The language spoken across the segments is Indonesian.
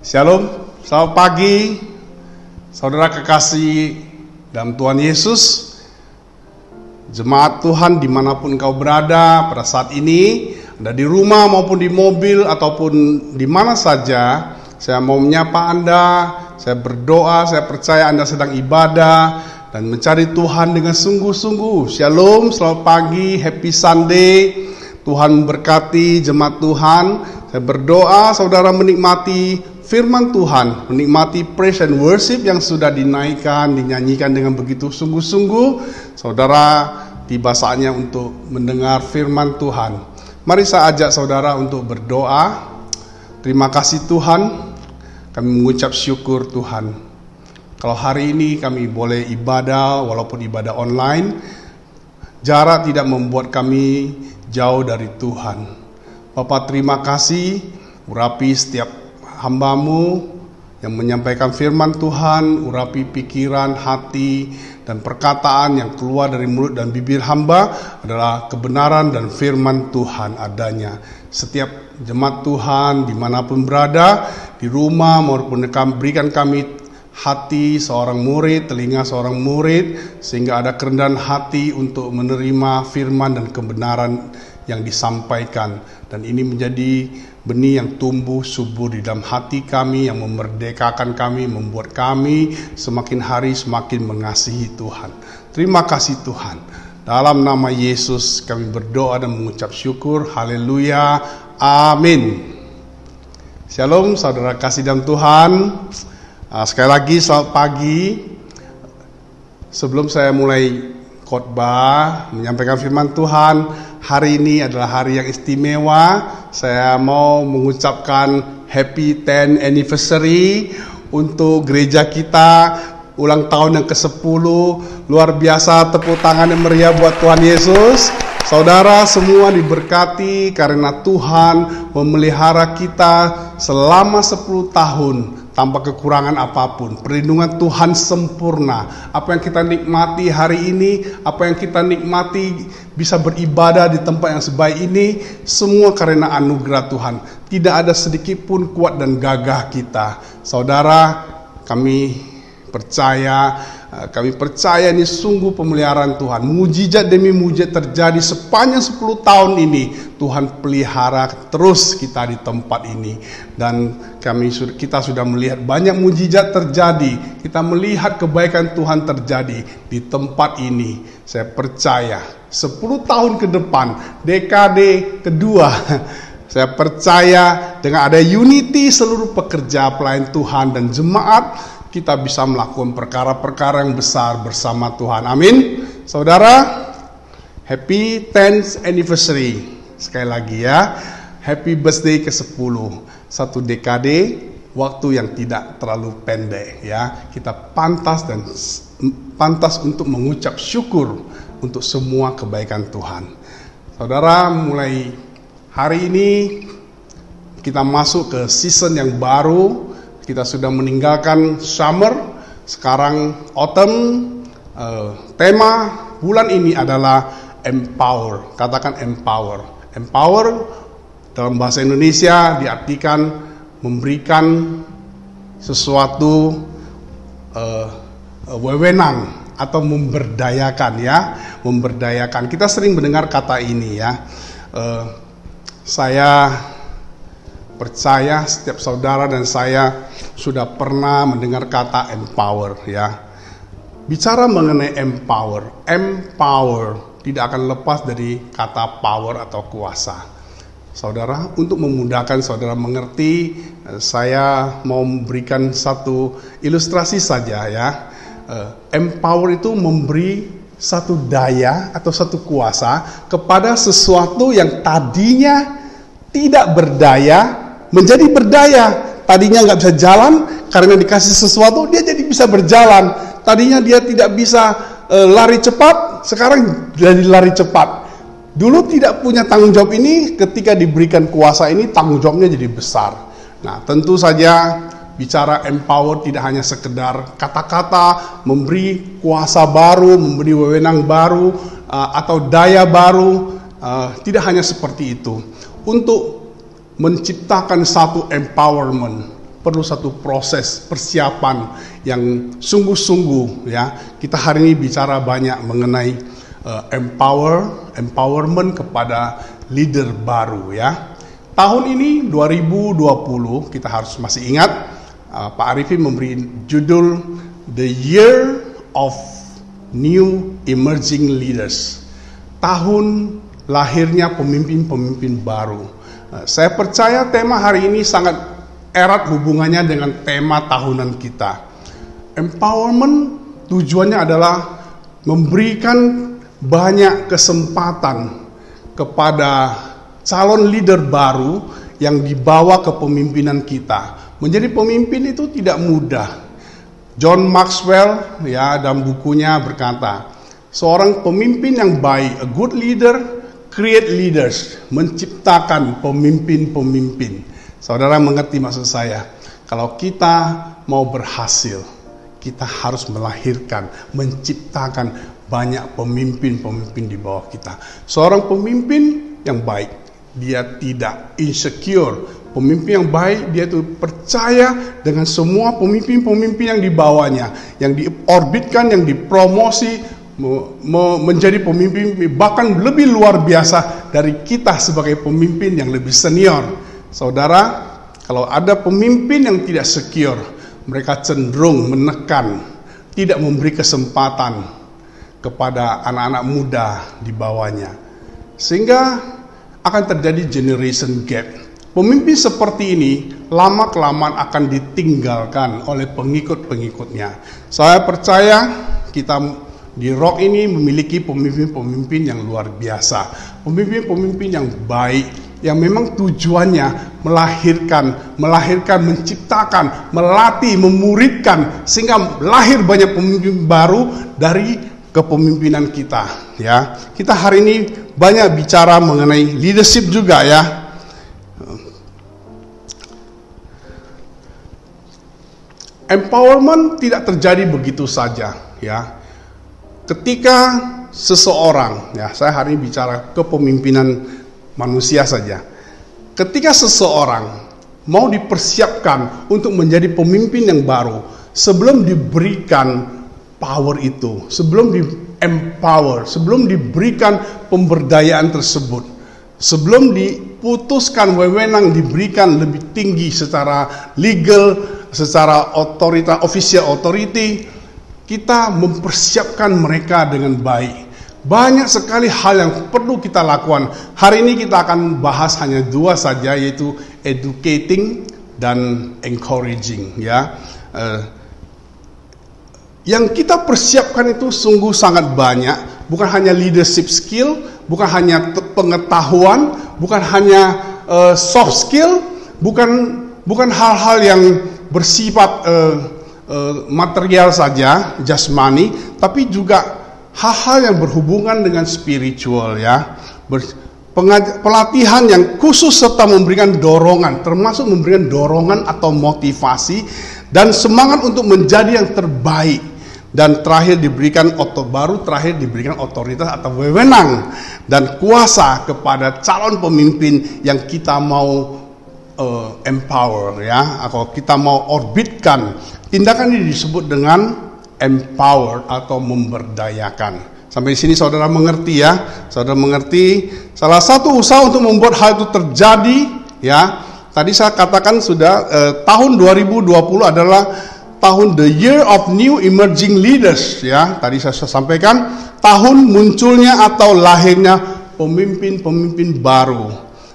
Shalom, selamat pagi, saudara kekasih dalam Tuhan Yesus, jemaat Tuhan di mana pun kau berada pada saat ini, ada di rumah maupun di mobil ataupun di mana saja, saya mau menyapa Anda, saya berdoa, saya percaya Anda sedang ibadah dan mencari Tuhan dengan sungguh-sungguh. Shalom, selamat pagi, happy Sunday. Tuhan memberkati jemaat Tuhan. Saya berdoa saudara menikmati firman Tuhan, menikmati praise and worship yang sudah dinaikkan, dinyanyikan dengan begitu sungguh-sungguh, saudara tiba saatnya untuk mendengar firman Tuhan. Mari saya ajak saudara untuk berdoa. Terima kasih Tuhan, kami mengucap syukur Tuhan. Kalau hari ini kami boleh ibadah walaupun ibadah online, jarak tidak membuat kami jauh dari Tuhan. Bapak terima kasih, urapi setiap hambamu yang menyampaikan firman Tuhan, urapi pikiran, hati, dan perkataan yang keluar dari mulut dan bibir hamba adalah kebenaran dan firman Tuhan adanya. Setiap jemaat Tuhan di mana pun berada, di rumah maupun berikan kami hati seorang murid, telinga seorang murid, sehingga ada kerendahan hati untuk menerima firman dan kebenaran yang disampaikan. Dan ini menjadi benih yang tumbuh subur di dalam hati kami yang memerdekakan kami, membuat kami semakin hari semakin mengasihi Tuhan. Terima kasih Tuhan. Dalam nama Yesus kami berdoa dan mengucap syukur. Haleluya. Amin. Shalom saudara kasih dalam Tuhan. Uh, sekali lagi selamat pagi. Sebelum saya mulai khotbah menyampaikan firman Tuhan, hari ini adalah hari yang istimewa. Saya mau mengucapkan happy 10 anniversary untuk gereja kita ulang tahun yang ke-10. Luar biasa tepuk tangan yang meriah buat Tuhan Yesus. Saudara semua diberkati karena Tuhan memelihara kita selama 10 tahun tanpa kekurangan apa pun. Perlindungan Tuhan sempurna. Apa yang kita nikmati hari ini, apa yang kita nikmati bisa beribadah di tempat yang sebaik ini, semua karena anugerah Tuhan. Tidak ada sedikit pun kuat dan gagah kita. Saudara, kami percaya kami percaya ini sungguh pemeliharaan Tuhan. Mujizat demi mujizat terjadi sepanjang 10 tahun ini. Tuhan pelihara terus kita di tempat ini. Dan kami kita sudah melihat banyak mujizat terjadi. Kita melihat kebaikan Tuhan terjadi di tempat ini. Saya percaya 10 tahun ke depan, dekade kedua, saya percaya dengan ada unity seluruh pekerja pelayan Tuhan dan jemaat kita bisa melakukan perkara-perkara yang besar bersama Tuhan. Amin. Saudara, happy 10th anniversary. Sekali lagi ya, happy birthday ke-10. Satu dekade waktu yang tidak terlalu pendek ya. Kita pantas dan pantas untuk mengucap syukur untuk semua kebaikan Tuhan. Saudara, mulai hari ini kita masuk ke season yang baru kita sudah meninggalkan summer, sekarang autumn. Uh, tema bulan ini adalah empower. Katakan empower. Empower dalam bahasa Indonesia diartikan memberikan sesuatu uh, wewenang atau memberdayakan ya, memberdayakan. Kita sering mendengar kata ini ya. Uh, saya percaya setiap saudara dan saya sudah pernah mendengar kata empower ya. Bicara mengenai empower, empower tidak akan lepas dari kata power atau kuasa. Saudara, untuk memudahkan saudara mengerti, saya mau memberikan satu ilustrasi saja ya. Eh, empower itu memberi satu daya atau satu kuasa kepada sesuatu yang tadinya tidak berdaya menjadi berdaya. Tadinya nggak bisa jalan, karena dikasih sesuatu dia jadi bisa berjalan. Tadinya dia tidak bisa e, lari cepat, sekarang jadi lari cepat. Dulu tidak punya tanggung jawab ini, ketika diberikan kuasa ini tanggung jawabnya jadi besar. Nah tentu saja bicara empower tidak hanya sekedar kata-kata, memberi kuasa baru, memberi wewenang baru, uh, atau daya baru, uh, tidak hanya seperti itu. Untuk menciptakan satu empowerment, perlu satu proses persiapan yang sungguh-sungguh ya. Kita hari ini bicara banyak mengenai uh, empower, empowerment kepada leader baru ya. Tahun ini 2020 kita harus masih ingat uh, Pak Arifin memberi judul The Year of New Emerging Leaders. Tahun lahirnya pemimpin-pemimpin baru. Uh, saya percaya tema hari ini sangat erat hubungannya dengan tema tahunan kita. Empowerment tujuannya adalah memberikan banyak kesempatan kepada calon leader baru yang dibawa ke pemimpinan kita. Menjadi pemimpin itu tidak mudah. John Maxwell ya dalam bukunya berkata, seorang pemimpin yang baik, a good leader, create leaders, menciptakan pemimpin-pemimpin. Saudara mengerti maksud saya? Kalau kita mau berhasil, kita harus melahirkan, menciptakan banyak pemimpin-pemimpin di bawah kita. Seorang pemimpin yang baik, dia tidak insecure. Pemimpin yang baik, dia itu percaya dengan semua pemimpin-pemimpin yang dibawanya, yang diorbitkan, yang dipromosi, menjadi pemimpin bahkan lebih luar biasa dari kita sebagai pemimpin yang lebih senior. Saudara, kalau ada pemimpin yang tidak secure, mereka cenderung menekan, tidak memberi kesempatan kepada anak-anak muda di bawahnya. Sehingga akan terjadi generation gap. Pemimpin seperti ini lama-kelamaan akan ditinggalkan oleh pengikut-pengikutnya. Saya percaya kita di Rock ini memiliki pemimpin-pemimpin yang luar biasa, pemimpin-pemimpin yang baik, yang memang tujuannya melahirkan, melahirkan, menciptakan, melatih, memuridkan sehingga lahir banyak pemimpin baru dari kepemimpinan kita ya. Kita hari ini banyak bicara mengenai leadership juga ya. Empowerment tidak terjadi begitu saja ya. Ketika seseorang ya, saya hari ini bicara kepemimpinan manusia saja. Ketika seseorang mau dipersiapkan untuk menjadi pemimpin yang baru, sebelum diberikan power itu, sebelum di empower, sebelum diberikan pemberdayaan tersebut, sebelum diputuskan wewenang diberikan lebih tinggi secara legal, secara otorita, official authority, kita mempersiapkan mereka dengan baik. Banyak sekali hal yang perlu kita lakukan. Hari ini kita akan bahas hanya dua saja yaitu educating dan encouraging ya. Uh, yang kita persiapkan itu sungguh sangat banyak, bukan hanya leadership skill, bukan hanya pengetahuan, bukan hanya uh, soft skill, bukan bukan hal-hal yang bersifat uh, material saja, money, tapi juga hal-hal yang berhubungan dengan spiritual ya. Ber, pelatihan yang khusus serta memberikan dorongan, termasuk memberikan dorongan atau motivasi dan semangat untuk menjadi yang terbaik dan terakhir diberikan otot baru terakhir diberikan otoritas atau wewenang dan kuasa kepada calon pemimpin yang kita mau uh, empower ya atau kita mau orbitkan tindakan ini disebut dengan empower atau memberdayakan. Sampai sini saudara mengerti ya. Saudara mengerti. Salah satu usaha untuk membuat hal itu terjadi ya. Tadi saya katakan sudah uh, tahun 2020 adalah tahun the year of new emerging leaders ya. Tadi saya sampaikan tahun munculnya atau lahirnya pemimpin-pemimpin baru.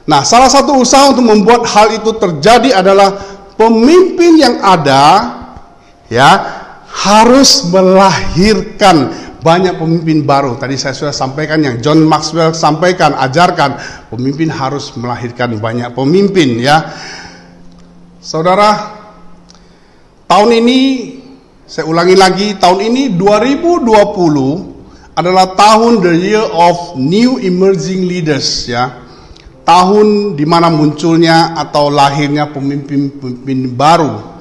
Nah, salah satu usaha untuk membuat hal itu terjadi adalah pemimpin yang ada ya harus melahirkan banyak pemimpin baru. Tadi saya sudah sampaikan yang John Maxwell sampaikan, ajarkan pemimpin harus melahirkan banyak pemimpin ya. Saudara, Tahun ini saya ulangi lagi, tahun ini 2020 adalah tahun the year of new emerging leaders ya. Tahun di mana munculnya atau lahirnya pemimpin-pemimpin baru.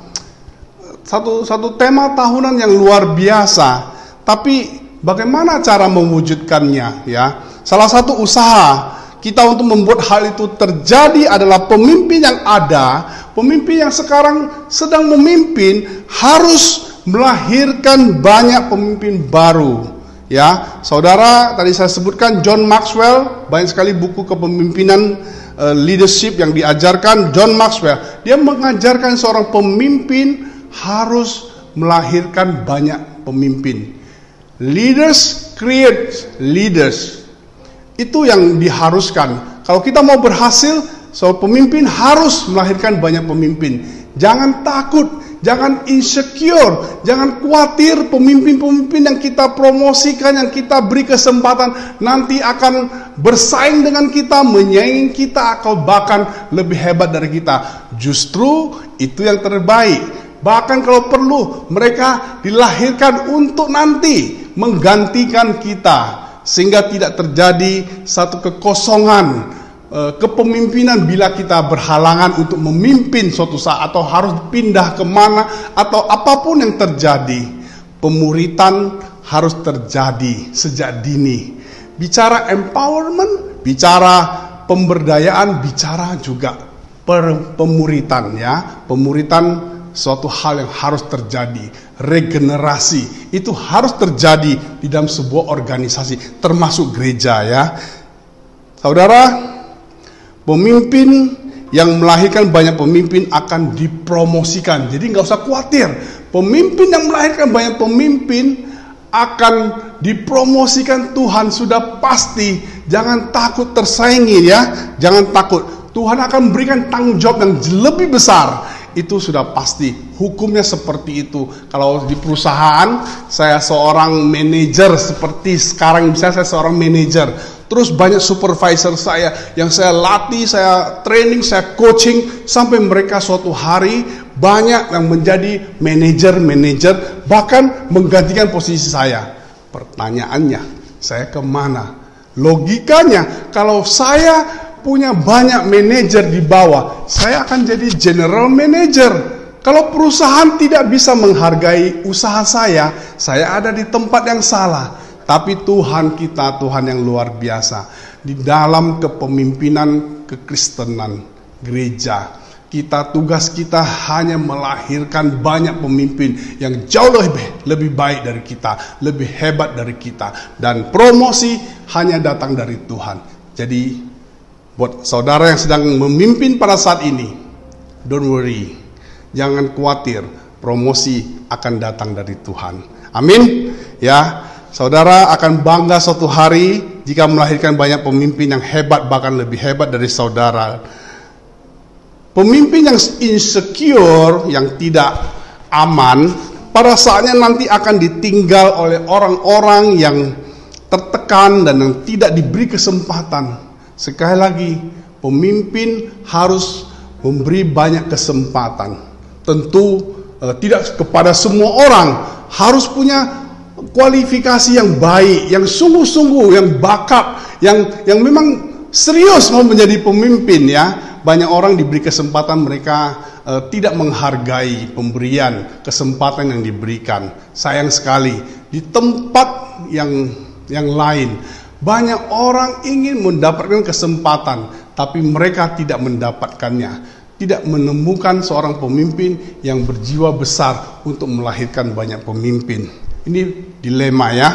Satu satu tema tahunan yang luar biasa. Tapi bagaimana cara mewujudkannya ya? Salah satu usaha kita untuk membuat hal itu terjadi adalah pemimpin yang ada, pemimpin yang sekarang sedang memimpin harus melahirkan banyak pemimpin baru. Ya, saudara, tadi saya sebutkan John Maxwell, banyak sekali buku kepemimpinan uh, leadership yang diajarkan John Maxwell. Dia mengajarkan seorang pemimpin harus melahirkan banyak pemimpin. Leaders create leaders. Itu yang diharuskan. Kalau kita mau berhasil, so pemimpin harus melahirkan banyak pemimpin. Jangan takut, jangan insecure, jangan khawatir pemimpin-pemimpin yang kita promosikan, yang kita beri kesempatan nanti akan bersaing dengan kita, menyaingi kita atau bahkan lebih hebat dari kita. Justru itu yang terbaik. Bahkan kalau perlu mereka dilahirkan untuk nanti menggantikan kita sehingga tidak terjadi satu kekosongan eh, kepemimpinan bila kita berhalangan untuk memimpin suatu saat atau harus pindah ke mana atau apa pun yang terjadi pemuritan harus terjadi sejak dini. Bicara empowerment bicara pemberdayaan bicara juga pemuritan ya. Pemuritan suatu hal yang harus terjadi. Regenerasi itu harus terjadi di dalam sebuah organisasi, termasuk gereja ya. Saudara, pemimpin yang melahirkan banyak pemimpin akan dipromosikan. Jadi nggak usah khawatir. Pemimpin yang melahirkan banyak pemimpin akan dipromosikan Tuhan sudah pasti. Jangan takut tersaingi ya. Jangan takut. Tuhan akan memberikan tanggung jawab yang lebih besar itu sudah pasti. Hukumnya seperti itu. Kalau di perusahaan saya seorang manajer seperti sekarang misalnya saya seorang manajer. Terus banyak supervisor saya yang saya latih saya training saya coaching sampai mereka suatu hari banyak yang menjadi manajer-manajer bahkan menggantikan posisi saya. Pertanyaannya saya ke mana? Logikanya kalau saya punya banyak manajer di bawah, saya akan jadi general manager. Kalau perusahaan tidak bisa menghargai usaha saya, saya ada di tempat yang salah. Tapi Tuhan kita, Tuhan yang luar biasa, di dalam kepemimpinan kekristenan gereja, kita tugas kita hanya melahirkan banyak pemimpin yang jauh lebih lebih baik dari kita, lebih hebat dari kita, dan promosi hanya datang dari Tuhan. Jadi Buat saudara yang sedang memimpin pada saat ini, don't worry, jangan khawatir, promosi akan datang dari Tuhan. Amin. Ya, saudara akan bangga suatu hari jika melahirkan banyak pemimpin yang hebat bahkan lebih hebat dari saudara. Pemimpin yang insecure, yang tidak aman, pada saatnya nanti akan ditinggal oleh orang-orang yang tertekan dan yang tidak diberi kesempatan Sekali lagi, pemimpin harus memberi banyak kesempatan. Tentu uh, tidak kepada semua orang harus punya kualifikasi yang baik, yang sungguh-sungguh, yang bakat, yang yang memang serius mau menjadi pemimpin ya. Banyak orang diberi kesempatan mereka uh, tidak menghargai pemberian kesempatan yang diberikan. Sayang sekali di tempat yang yang lain banyak orang ingin mendapatkan kesempatan, tapi mereka tidak mendapatkannya. Tidak menemukan seorang pemimpin yang berjiwa besar untuk melahirkan banyak pemimpin. Ini dilema ya.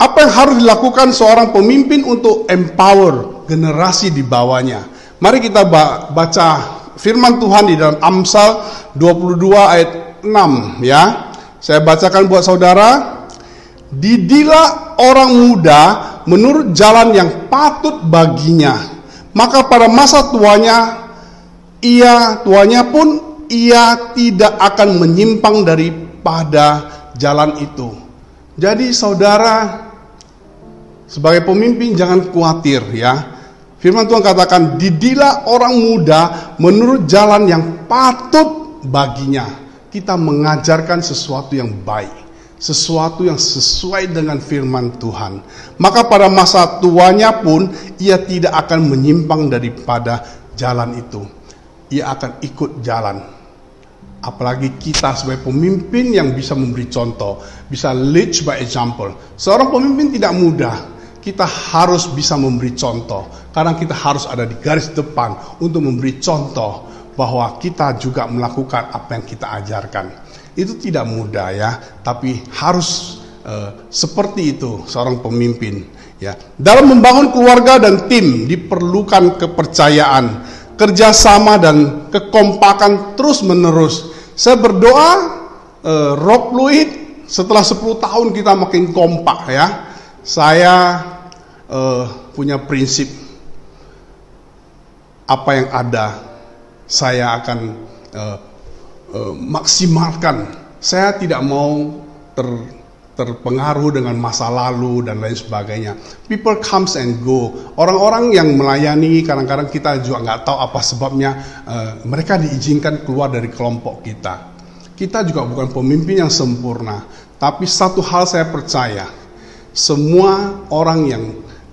Apa yang harus dilakukan seorang pemimpin untuk empower generasi di bawahnya? Mari kita baca firman Tuhan di dalam Amsal 22 ayat 6 ya. Saya bacakan buat saudara. Didilah orang muda menurut jalan yang patut baginya. Maka pada masa tuanya ia tuanya pun ia tidak akan menyimpang daripada jalan itu. Jadi saudara sebagai pemimpin jangan khawatir ya. Firman Tuhan katakan didilah orang muda menurut jalan yang patut baginya. Kita mengajarkan sesuatu yang baik sesuatu yang sesuai dengan firman Tuhan. Maka pada masa tuanya pun ia tidak akan menyimpang daripada jalan itu. Ia akan ikut jalan. Apalagi kita sebagai pemimpin yang bisa memberi contoh, bisa lead by example. Seorang pemimpin tidak mudah. kita harus bisa memberi contoh. Kadang kita harus ada di garis depan untuk memberi contoh bahwa kita juga melakukan apa yang kita ajarkan. Itu tidak mudah ya, tapi harus uh, seperti itu seorang pemimpin ya. Dalam membangun keluarga dan tim diperlukan kepercayaan, kerjasama dan kekompakan terus-menerus. Saya berdoa uh, Rob Fluid setelah 10 tahun kita makin kompak ya. Saya uh, punya prinsip apa yang ada saya akan uh, uh, maksimalkan. Saya tidak mau ter, terpengaruh dengan masa lalu dan lain sebagainya. People comes and go. Orang-orang yang melayani kadang-kadang kita juga nggak tahu apa sebabnya uh, mereka diizinkan keluar dari kelompok kita. Kita juga bukan pemimpin yang sempurna, tapi satu hal saya percaya, semua orang yang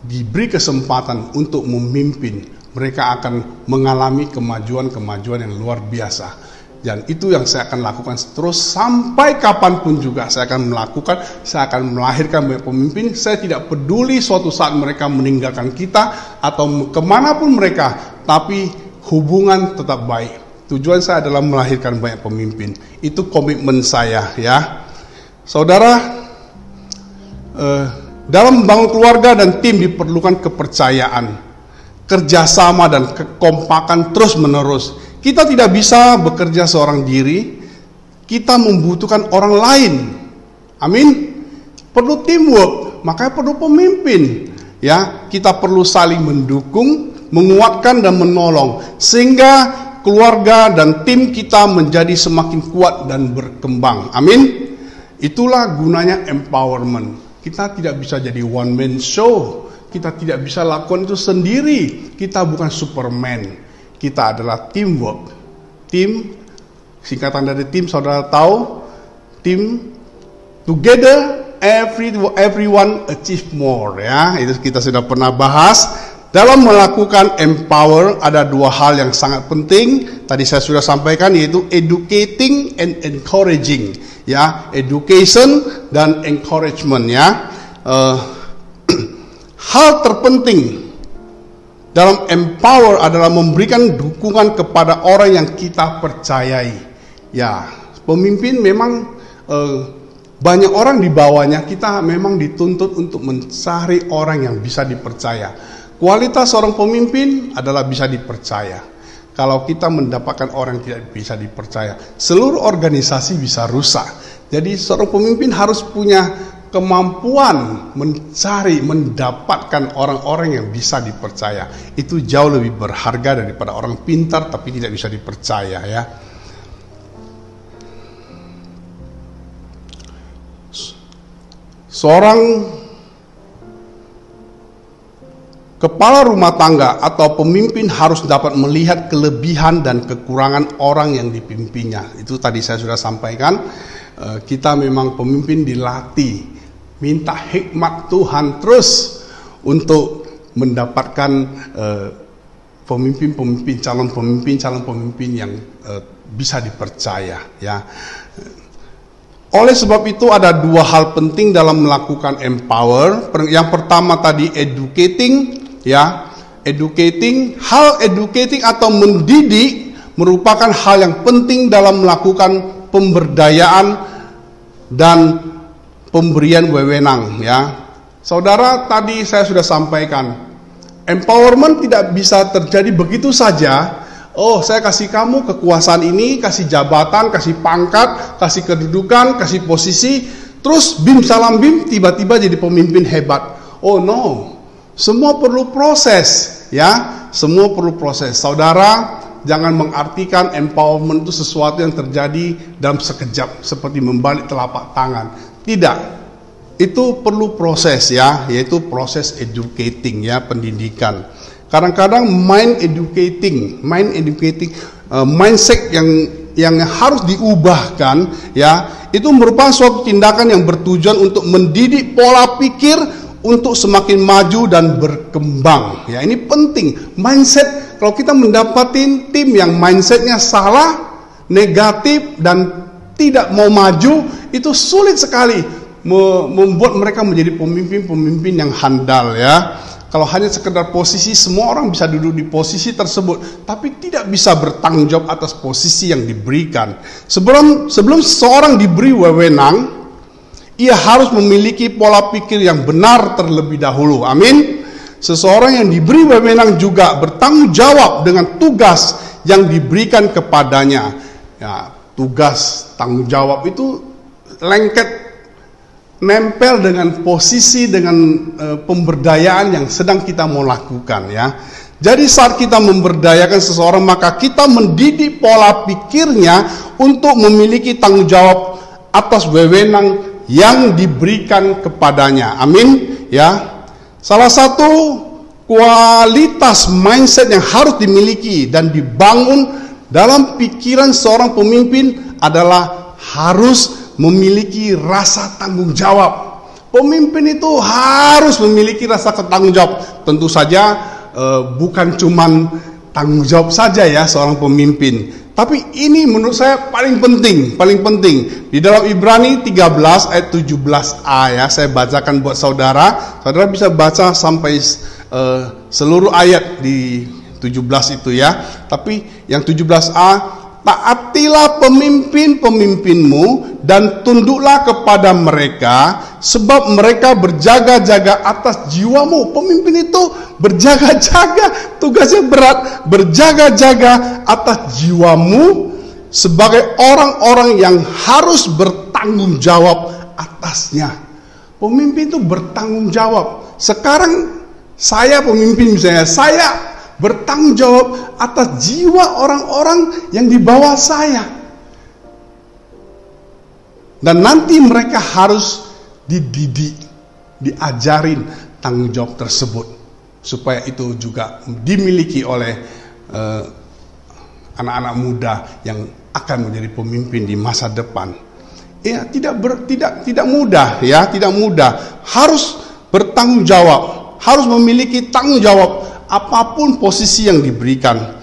diberi kesempatan untuk memimpin, mereka akan mengalami kemajuan-kemajuan yang luar biasa. Dan itu yang saya akan lakukan terus sampai kapan pun juga saya akan melakukan, saya akan melahirkan banyak pemimpin. Saya tidak peduli suatu saat mereka meninggalkan kita atau ke mana pun mereka, tapi hubungan tetap baik. Tujuan saya adalah melahirkan banyak pemimpin. Itu komitmen saya ya. Saudara, eh, dalam membangun keluarga dan tim diperlukan kepercayaan, kerjasama dan kekompakan terus menerus. Kita tidak bisa bekerja seorang diri, kita membutuhkan orang lain. Amin. Perlu teamwork, makanya perlu pemimpin. Ya, kita perlu saling mendukung, menguatkan dan menolong sehingga keluarga dan tim kita menjadi semakin kuat dan berkembang. Amin. Itulah gunanya empowerment. Kita tidak bisa jadi one man show. Kita tidak bisa lakukan itu sendiri. Kita bukan Superman. Kita adalah teamwork. Tim, singkatan dari tim saudara tahu, tim together every everyone achieve more ya. Itu kita sudah pernah bahas. Dalam melakukan empower ada dua hal yang sangat penting. Tadi saya sudah sampaikan yaitu educating and encouraging ya education dan encouragement ya uh, hal terpenting dalam empower adalah memberikan dukungan kepada orang yang kita percayai. Ya pemimpin memang uh, banyak orang di bawahnya kita memang dituntut untuk mencari orang yang bisa dipercaya. Kualitas seorang pemimpin adalah bisa dipercaya. Kalau kita mendapatkan orang yang tidak bisa dipercaya, seluruh organisasi bisa rusak. Jadi seorang pemimpin harus punya kemampuan mencari, mendapatkan orang-orang yang bisa dipercaya. Itu jauh lebih berharga daripada orang pintar tapi tidak bisa dipercaya ya. Seorang Kepala rumah tangga atau pemimpin harus dapat melihat kelebihan dan kekurangan orang yang dipimpinnya. Itu tadi saya sudah sampaikan. Eh, kita memang pemimpin dilatih, minta hikmat Tuhan terus untuk mendapatkan eh, pemimpin-pemimpin, calon pemimpin, calon pemimpin yang eh, bisa dipercaya. Ya. Oleh sebab itu ada dua hal penting dalam melakukan empower. Yang pertama tadi educating, ya educating hal educating atau mendidik merupakan hal yang penting dalam melakukan pemberdayaan dan pemberian wewenang ya saudara tadi saya sudah sampaikan empowerment tidak bisa terjadi begitu saja oh saya kasih kamu kekuasaan ini kasih jabatan kasih pangkat kasih kedudukan kasih posisi terus bim salam bim tiba-tiba jadi pemimpin hebat oh no semua perlu proses, ya. Semua perlu proses. Saudara, jangan mengartikan empowerment itu sesuatu yang terjadi dalam sekejap seperti membalik telapak tangan. Tidak. Itu perlu proses ya, yaitu proses educating ya, pendidikan. Kadang-kadang mind educating, mind educating uh, mindset yang yang harus diubahkan ya, itu merupakan suatu tindakan yang bertujuan untuk mendidik pola pikir untuk semakin maju dan berkembang. Ya, ini penting. Mindset kalau kita mendapatin tim yang mindsetnya salah, negatif dan tidak mau maju, itu sulit sekali membuat mereka menjadi pemimpin-pemimpin yang handal ya. Kalau hanya sekedar posisi, semua orang bisa duduk di posisi tersebut, tapi tidak bisa bertanggung jawab atas posisi yang diberikan. Sebelum sebelum seorang diberi wewenang, ia harus memiliki pola pikir yang benar terlebih dahulu. Amin. Seseorang yang diberi wewenang juga bertanggung jawab dengan tugas yang diberikan kepadanya. Ya, tugas tanggung jawab itu lengket nempel dengan posisi dengan e, pemberdayaan yang sedang kita mau lakukan ya. Jadi saat kita memberdayakan seseorang maka kita mendidik pola pikirnya untuk memiliki tanggung jawab atas wewenang yang diberikan kepadanya. Amin ya. Salah satu kualitas mindset yang harus dimiliki dan dibangun dalam pikiran seorang pemimpin adalah harus memiliki rasa tanggung jawab. Pemimpin itu harus memiliki rasa tanggung jawab. Tentu saja eh, bukan cuman tanggung jawab saja ya seorang pemimpin. Tapi ini menurut saya paling penting, paling penting. Di dalam Ibrani 13 ayat 17a ya, saya bacakan buat saudara. Saudara bisa baca sampai uh, seluruh ayat di 17 itu ya. Tapi yang 17a taatilah pemimpin-pemimpinmu dan tunduklah kepada mereka sebab mereka berjaga-jaga atas jiwamu. Pemimpin itu berjaga-jaga, tugasnya berat, berjaga-jaga atas jiwamu sebagai orang-orang yang harus bertanggung jawab atasnya. Pemimpin itu bertanggung jawab. Sekarang saya pemimpin misalnya, saya bertanggung jawab atas jiwa orang-orang yang di bawah saya. Dan nanti mereka harus dididik, diajarin tanggung jawab tersebut supaya itu juga dimiliki oleh eh, anak-anak muda yang akan menjadi pemimpin di masa depan. Ya, tidak ber, tidak tidak mudah ya, tidak mudah. Harus bertanggung jawab, harus memiliki tanggung jawab apa pun posisi yang diberikan.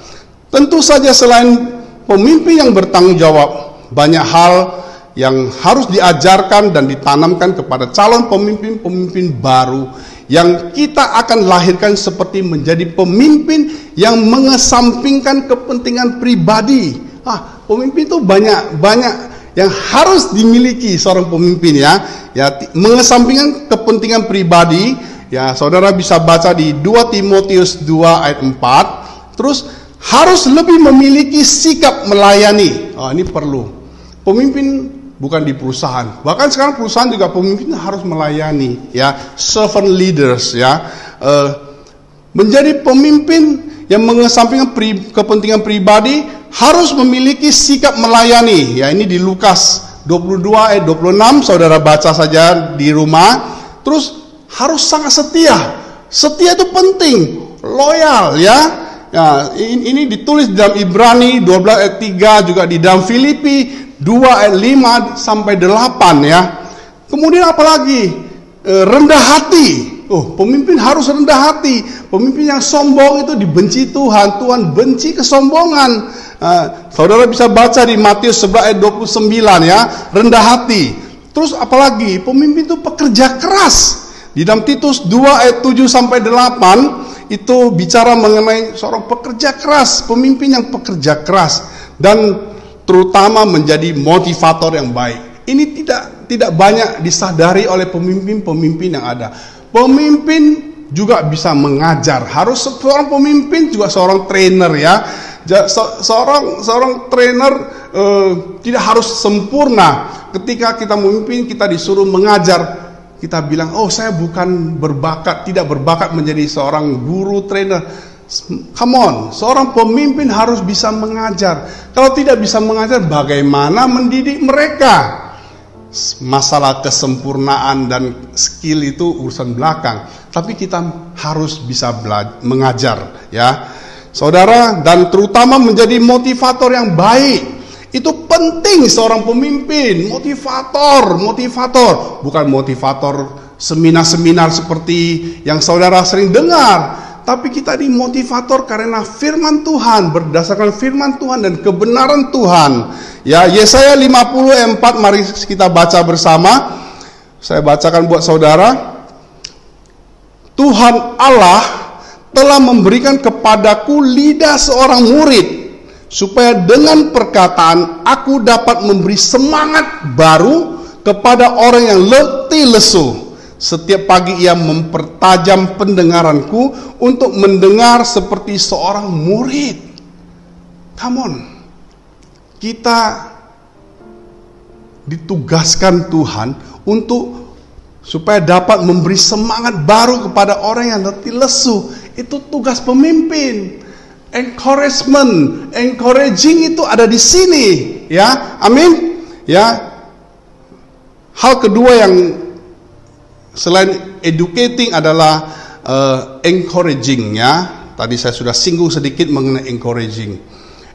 Tentu saja selain pemimpin yang bertanggung jawab, banyak hal yang harus diajarkan dan ditanamkan kepada calon pemimpin-pemimpin baru yang kita akan lahirkan seperti menjadi pemimpin yang mengesampingkan kepentingan pribadi. Ah, pemimpin itu banyak banyak yang harus dimiliki seorang pemimpin ya. Ya, mengesampingkan kepentingan pribadi Ya, saudara bisa baca di 2 Timotius 2 ayat 4. Terus harus lebih memiliki sikap melayani. Oh, ini perlu. Pemimpin bukan di perusahaan. Bahkan sekarang perusahaan juga pemimpin harus melayani, ya, servant leaders, ya. Uh, menjadi pemimpin yang mengesampingkan pri, kepentingan pribadi harus memiliki sikap melayani. Ya, ini di Lukas 22 ayat 26, saudara baca saja di rumah. Terus harus sangat setia. Setia itu penting, loyal ya. Ya, ini, ditulis di dalam Ibrani 12 ayat 3 juga di dalam Filipi 2 ayat 5 sampai 8 ya. Kemudian apalagi e, rendah hati. Oh, pemimpin harus rendah hati. Pemimpin yang sombong itu dibenci Tuhan. Tuhan benci kesombongan. Uh, saudara bisa baca di Matius 11 ayat 29 ya, rendah hati. Terus apalagi pemimpin itu pekerja keras. Di dalam Titus 2 ayat 7 sampai 8 itu bicara mengenai seorang pekerja keras, pemimpin yang pekerja keras dan terutama menjadi motivator yang baik. Ini tidak tidak banyak disadari oleh pemimpin-pemimpin yang ada. Pemimpin juga bisa mengajar. Harus seorang pemimpin juga seorang trainer ya. seorang seorang trainer eh, tidak harus sempurna. Ketika kita memimpin kita disuruh mengajar kita bilang, oh saya bukan berbakat, tidak berbakat menjadi seorang guru, trainer. Come on, seorang pemimpin harus bisa mengajar. Kalau tidak bisa mengajar, bagaimana mendidik mereka? Masalah kesempurnaan dan skill itu urusan belakang. Tapi kita harus bisa mengajar, ya. Saudara, dan terutama menjadi motivator yang baik penting seorang pemimpin, motivator, motivator, bukan motivator seminar-seminar seperti yang saudara sering dengar, tapi kita di motivator karena firman Tuhan, berdasarkan firman Tuhan dan kebenaran Tuhan. Ya, Yesaya 54 mari kita baca bersama. Saya bacakan buat saudara. Tuhan Allah telah memberikan kepadaku lidah seorang murid supaya dengan perkataan aku dapat memberi semangat baru kepada orang yang letih lesu. Setiap pagi ia mempertajam pendengaranku untuk mendengar seperti seorang murid. Come on. Kita ditugaskan Tuhan untuk supaya dapat memberi semangat baru kepada orang yang letih lesu. Itu tugas pemimpin. Encouragement, encouraging itu ada di sini, ya. Amin. Ya. Hal kedua yang selain educating adalah uh, encouraging ya. Tadi saya sudah singgung sedikit mengenai encouraging.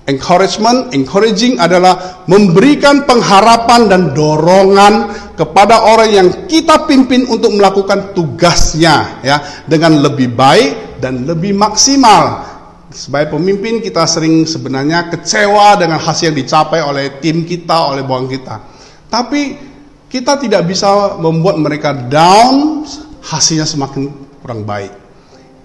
Encouragement, encouraging adalah memberikan pengharapan dan dorongan kepada orang yang kita pimpin untuk melakukan tugasnya ya dengan lebih baik dan lebih maksimal. Sebagai pemimpin kita sering sebenarnya kecewa dengan hasil yang dicapai oleh tim kita, oleh bawang kita. Tapi kita tidak bisa membuat mereka down, hasilnya semakin kurang baik.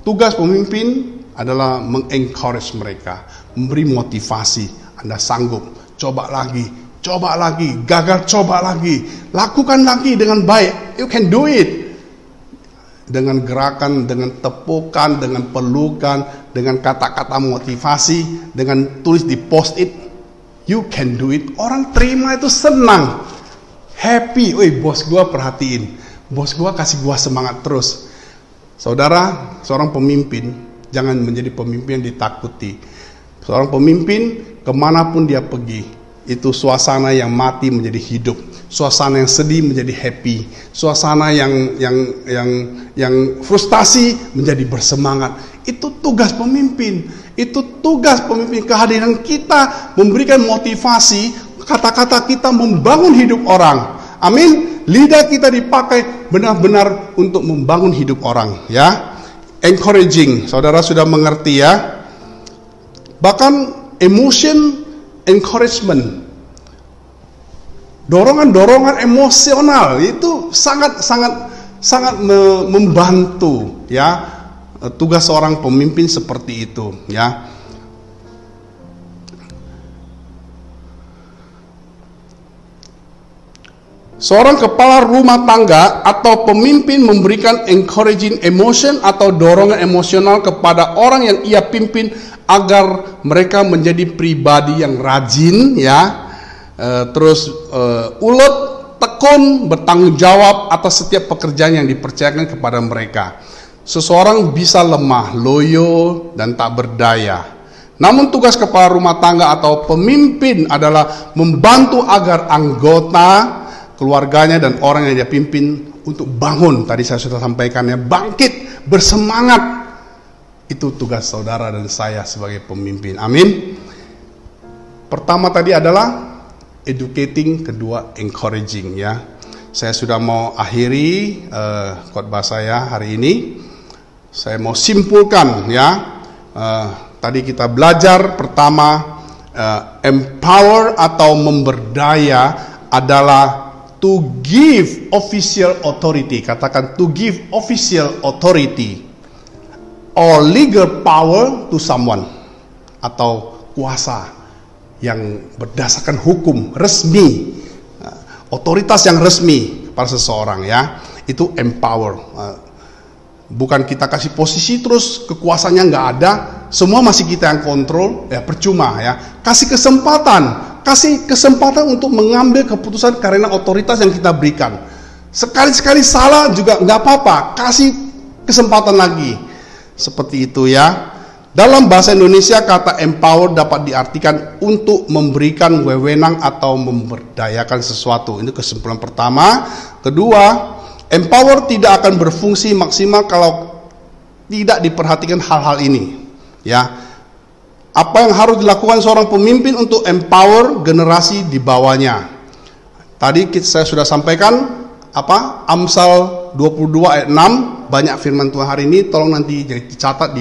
Tugas pemimpin adalah mengencourage mereka, memberi motivasi. Anda sanggup, coba lagi, coba lagi, gagal coba lagi, lakukan lagi dengan baik. You can do it. Dengan gerakan, dengan tepukan, dengan pelukan, dengan kata-kata motivasi, dengan tulis di post it, you can do it. Orang terima itu senang, happy. Wih, bos gua perhatiin, bos gua kasih gua semangat terus. Saudara, seorang pemimpin jangan menjadi pemimpin yang ditakuti. Seorang pemimpin ke mana pun dia pergi, itu suasana yang mati menjadi hidup, suasana yang sedih menjadi happy, suasana yang yang yang yang frustasi menjadi bersemangat. Itu tugas pemimpin. Itu tugas pemimpin kehadiran kita memberikan motivasi, kata-kata kita membangun hidup orang. Amin. Lidah kita dipakai benar-benar untuk membangun hidup orang, ya. Encouraging. Saudara sudah mengerti ya? Bahkan emotion encouragement. Dorongan-dorongan emosional itu sangat sangat sangat membantu ya tugas seorang pemimpin seperti itu ya. Seorang kepala rumah tangga atau pemimpin memberikan encouraging emotion atau dorongan emosional kepada orang yang ia pimpin agar mereka menjadi pribadi yang rajin ya, uh, terus uh, ulet, tekun, bertanggung jawab atas setiap pekerjaan yang dipercayakan kepada mereka. Seseorang bisa lemah, loyo, dan tak berdaya. Namun tugas kepala rumah tangga atau pemimpin adalah membantu agar anggota keluarganya dan orang yang dia pimpin untuk bangun. Tadi saya sudah sampaikannya, bangkit, bersemangat. Itu tugas saudara dan saya sebagai pemimpin. Amin. Pertama tadi adalah educating, kedua encouraging ya. Saya sudah mau akhiri uh, khotbah saya hari ini. Saya mau simpulkan ya. Uh, tadi kita belajar pertama uh, empower atau memberdaya adalah to give official authority, katakan to give official authority or legal power to someone atau kuasa yang berdasarkan hukum resmi, otoritas yang resmi pada seseorang ya, itu empower. Bukan kita kasih posisi terus kekuasaannya nggak ada, semua masih kita yang kontrol, ya percuma ya. Kasih kesempatan kasih kesempatan untuk mengambil keputusan karena otoritas yang kita berikan. Sekali-sekali salah juga nggak apa-apa, kasih kesempatan lagi. Seperti itu ya. Dalam bahasa Indonesia kata empower dapat diartikan untuk memberikan wewenang atau memberdayakan sesuatu. Ini kesimpulan pertama. Kedua, empower tidak akan berfungsi maksimal kalau tidak diperhatikan hal-hal ini. Ya, apa yang harus dilakukan seorang pemimpin untuk empower generasi di bawahnya. Tadi saya sudah sampaikan apa Amsal 22 ayat 6 banyak firman Tuhan hari ini tolong nanti dicatat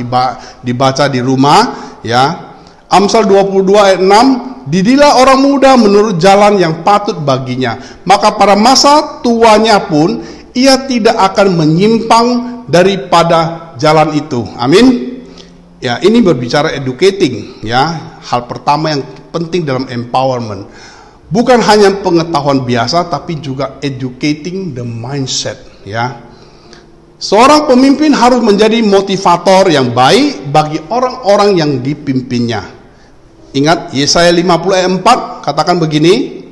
dibaca di rumah ya. Amsal 22 ayat 6 didilah orang muda menurut jalan yang patut baginya. Maka pada masa tuanya pun ia tidak akan menyimpang daripada jalan itu. Amin. Ya, ini berbicara educating ya. Hal pertama yang penting dalam empowerment. Bukan hanya pengetahuan biasa tapi juga educating the mindset ya. Seorang pemimpin harus menjadi motivator yang baik bagi orang-orang yang dipimpinnya. Ingat Yesaya 50 ayat 4 katakan begini,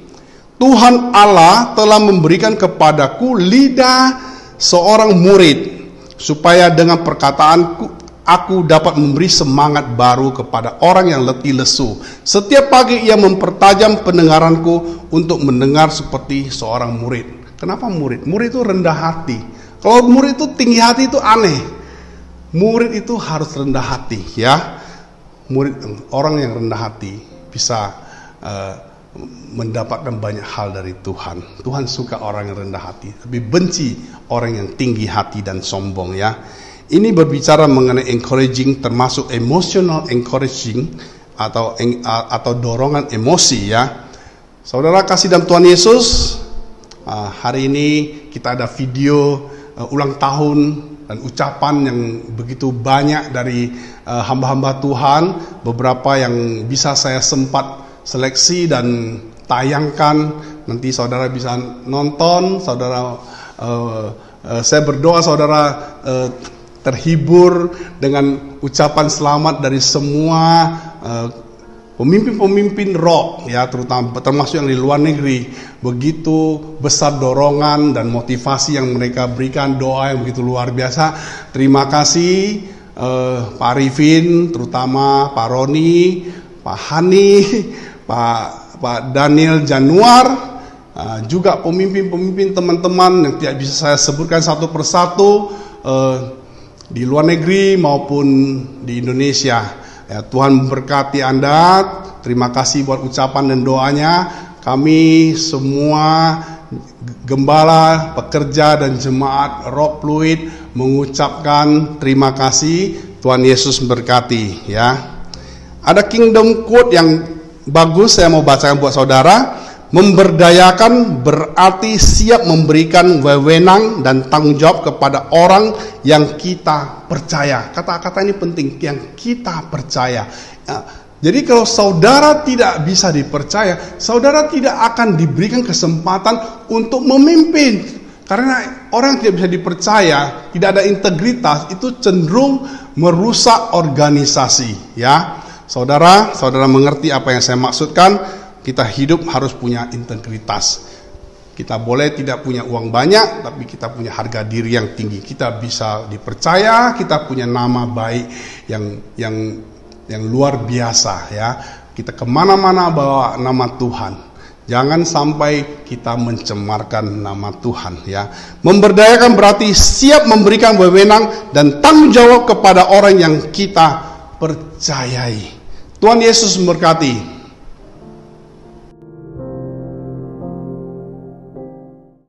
Tuhan Allah telah memberikan kepadaku lidah seorang murid supaya dengan perkataanku aku dapat memberi semangat baru kepada orang yang letih lesu. Setiap pagi ia mempertajam pendengaranku untuk mendengar seperti seorang murid. Kenapa murid? Murid itu rendah hati kalau murid itu tinggi hati itu aneh. Murid itu harus rendah hati ya. Murid orang yang rendah hati bisa uh, mendapatkan banyak hal dari Tuhan. Tuhan suka orang yang rendah hati, tapi benci orang yang tinggi hati dan sombong ya. Ini berbicara mengenai encouraging termasuk emotional encouraging atau atau dorongan emosi ya. Saudara kasih dalam Tuhan Yesus, hari ini kita ada video ulang tahun dan ucapan yang begitu banyak dari hamba-hamba Tuhan, beberapa yang bisa saya sempat seleksi dan tayangkan. Nanti saudara bisa nonton, saudara saya berdoa saudara terhibur dengan ucapan selamat dari semua uh, Pemimpin-pemimpin rock ya terutama termasuk yang di luar negeri begitu besar dorongan dan motivasi yang mereka berikan doa yang begitu luar biasa. Terima kasih eh, Pak Arifin terutama Pak Roni, Pak Hani, Pak Pak Daniel Januar eh, juga pemimpin-pemimpin teman-teman yang tidak bisa saya sebutkan satu persatu eh, di luar negeri maupun di Indonesia. Ya, Tuhan memberkati Anda. Terima kasih buat ucapan dan doanya. Kami semua gembala, pekerja dan jemaat Rock Fluid mengucapkan terima kasih. Tuhan Yesus memberkati ya. Ada kingdom quote yang bagus saya mau bacakan buat saudara. Memberdayakan berarti siap memberikan wewenang dan tanggung jawab kepada orang yang kita percaya. Kata-kata ini penting, yang kita percaya. Ya, jadi kalau saudara tidak bisa dipercaya, saudara tidak akan diberikan kesempatan untuk memimpin. Karena orang yang tidak bisa dipercaya, tidak ada integritas, itu cenderung merusak organisasi. Ya, saudara, saudara mengerti apa yang saya maksudkan? Kita hidup harus punya integritas. Kita boleh tidak punya uang banyak, tapi kita punya harga diri yang tinggi. Kita bisa dipercaya, kita punya nama baik yang yang yang luar biasa ya. Kita ke mana-mana bawa nama Tuhan. Jangan sampai kita mencemarkan nama Tuhan ya. Memberdayakan berarti siap memberikan wewenang dan tanggung jawab kepada orang yang kita percayai. Tuhan Yesus memberkati.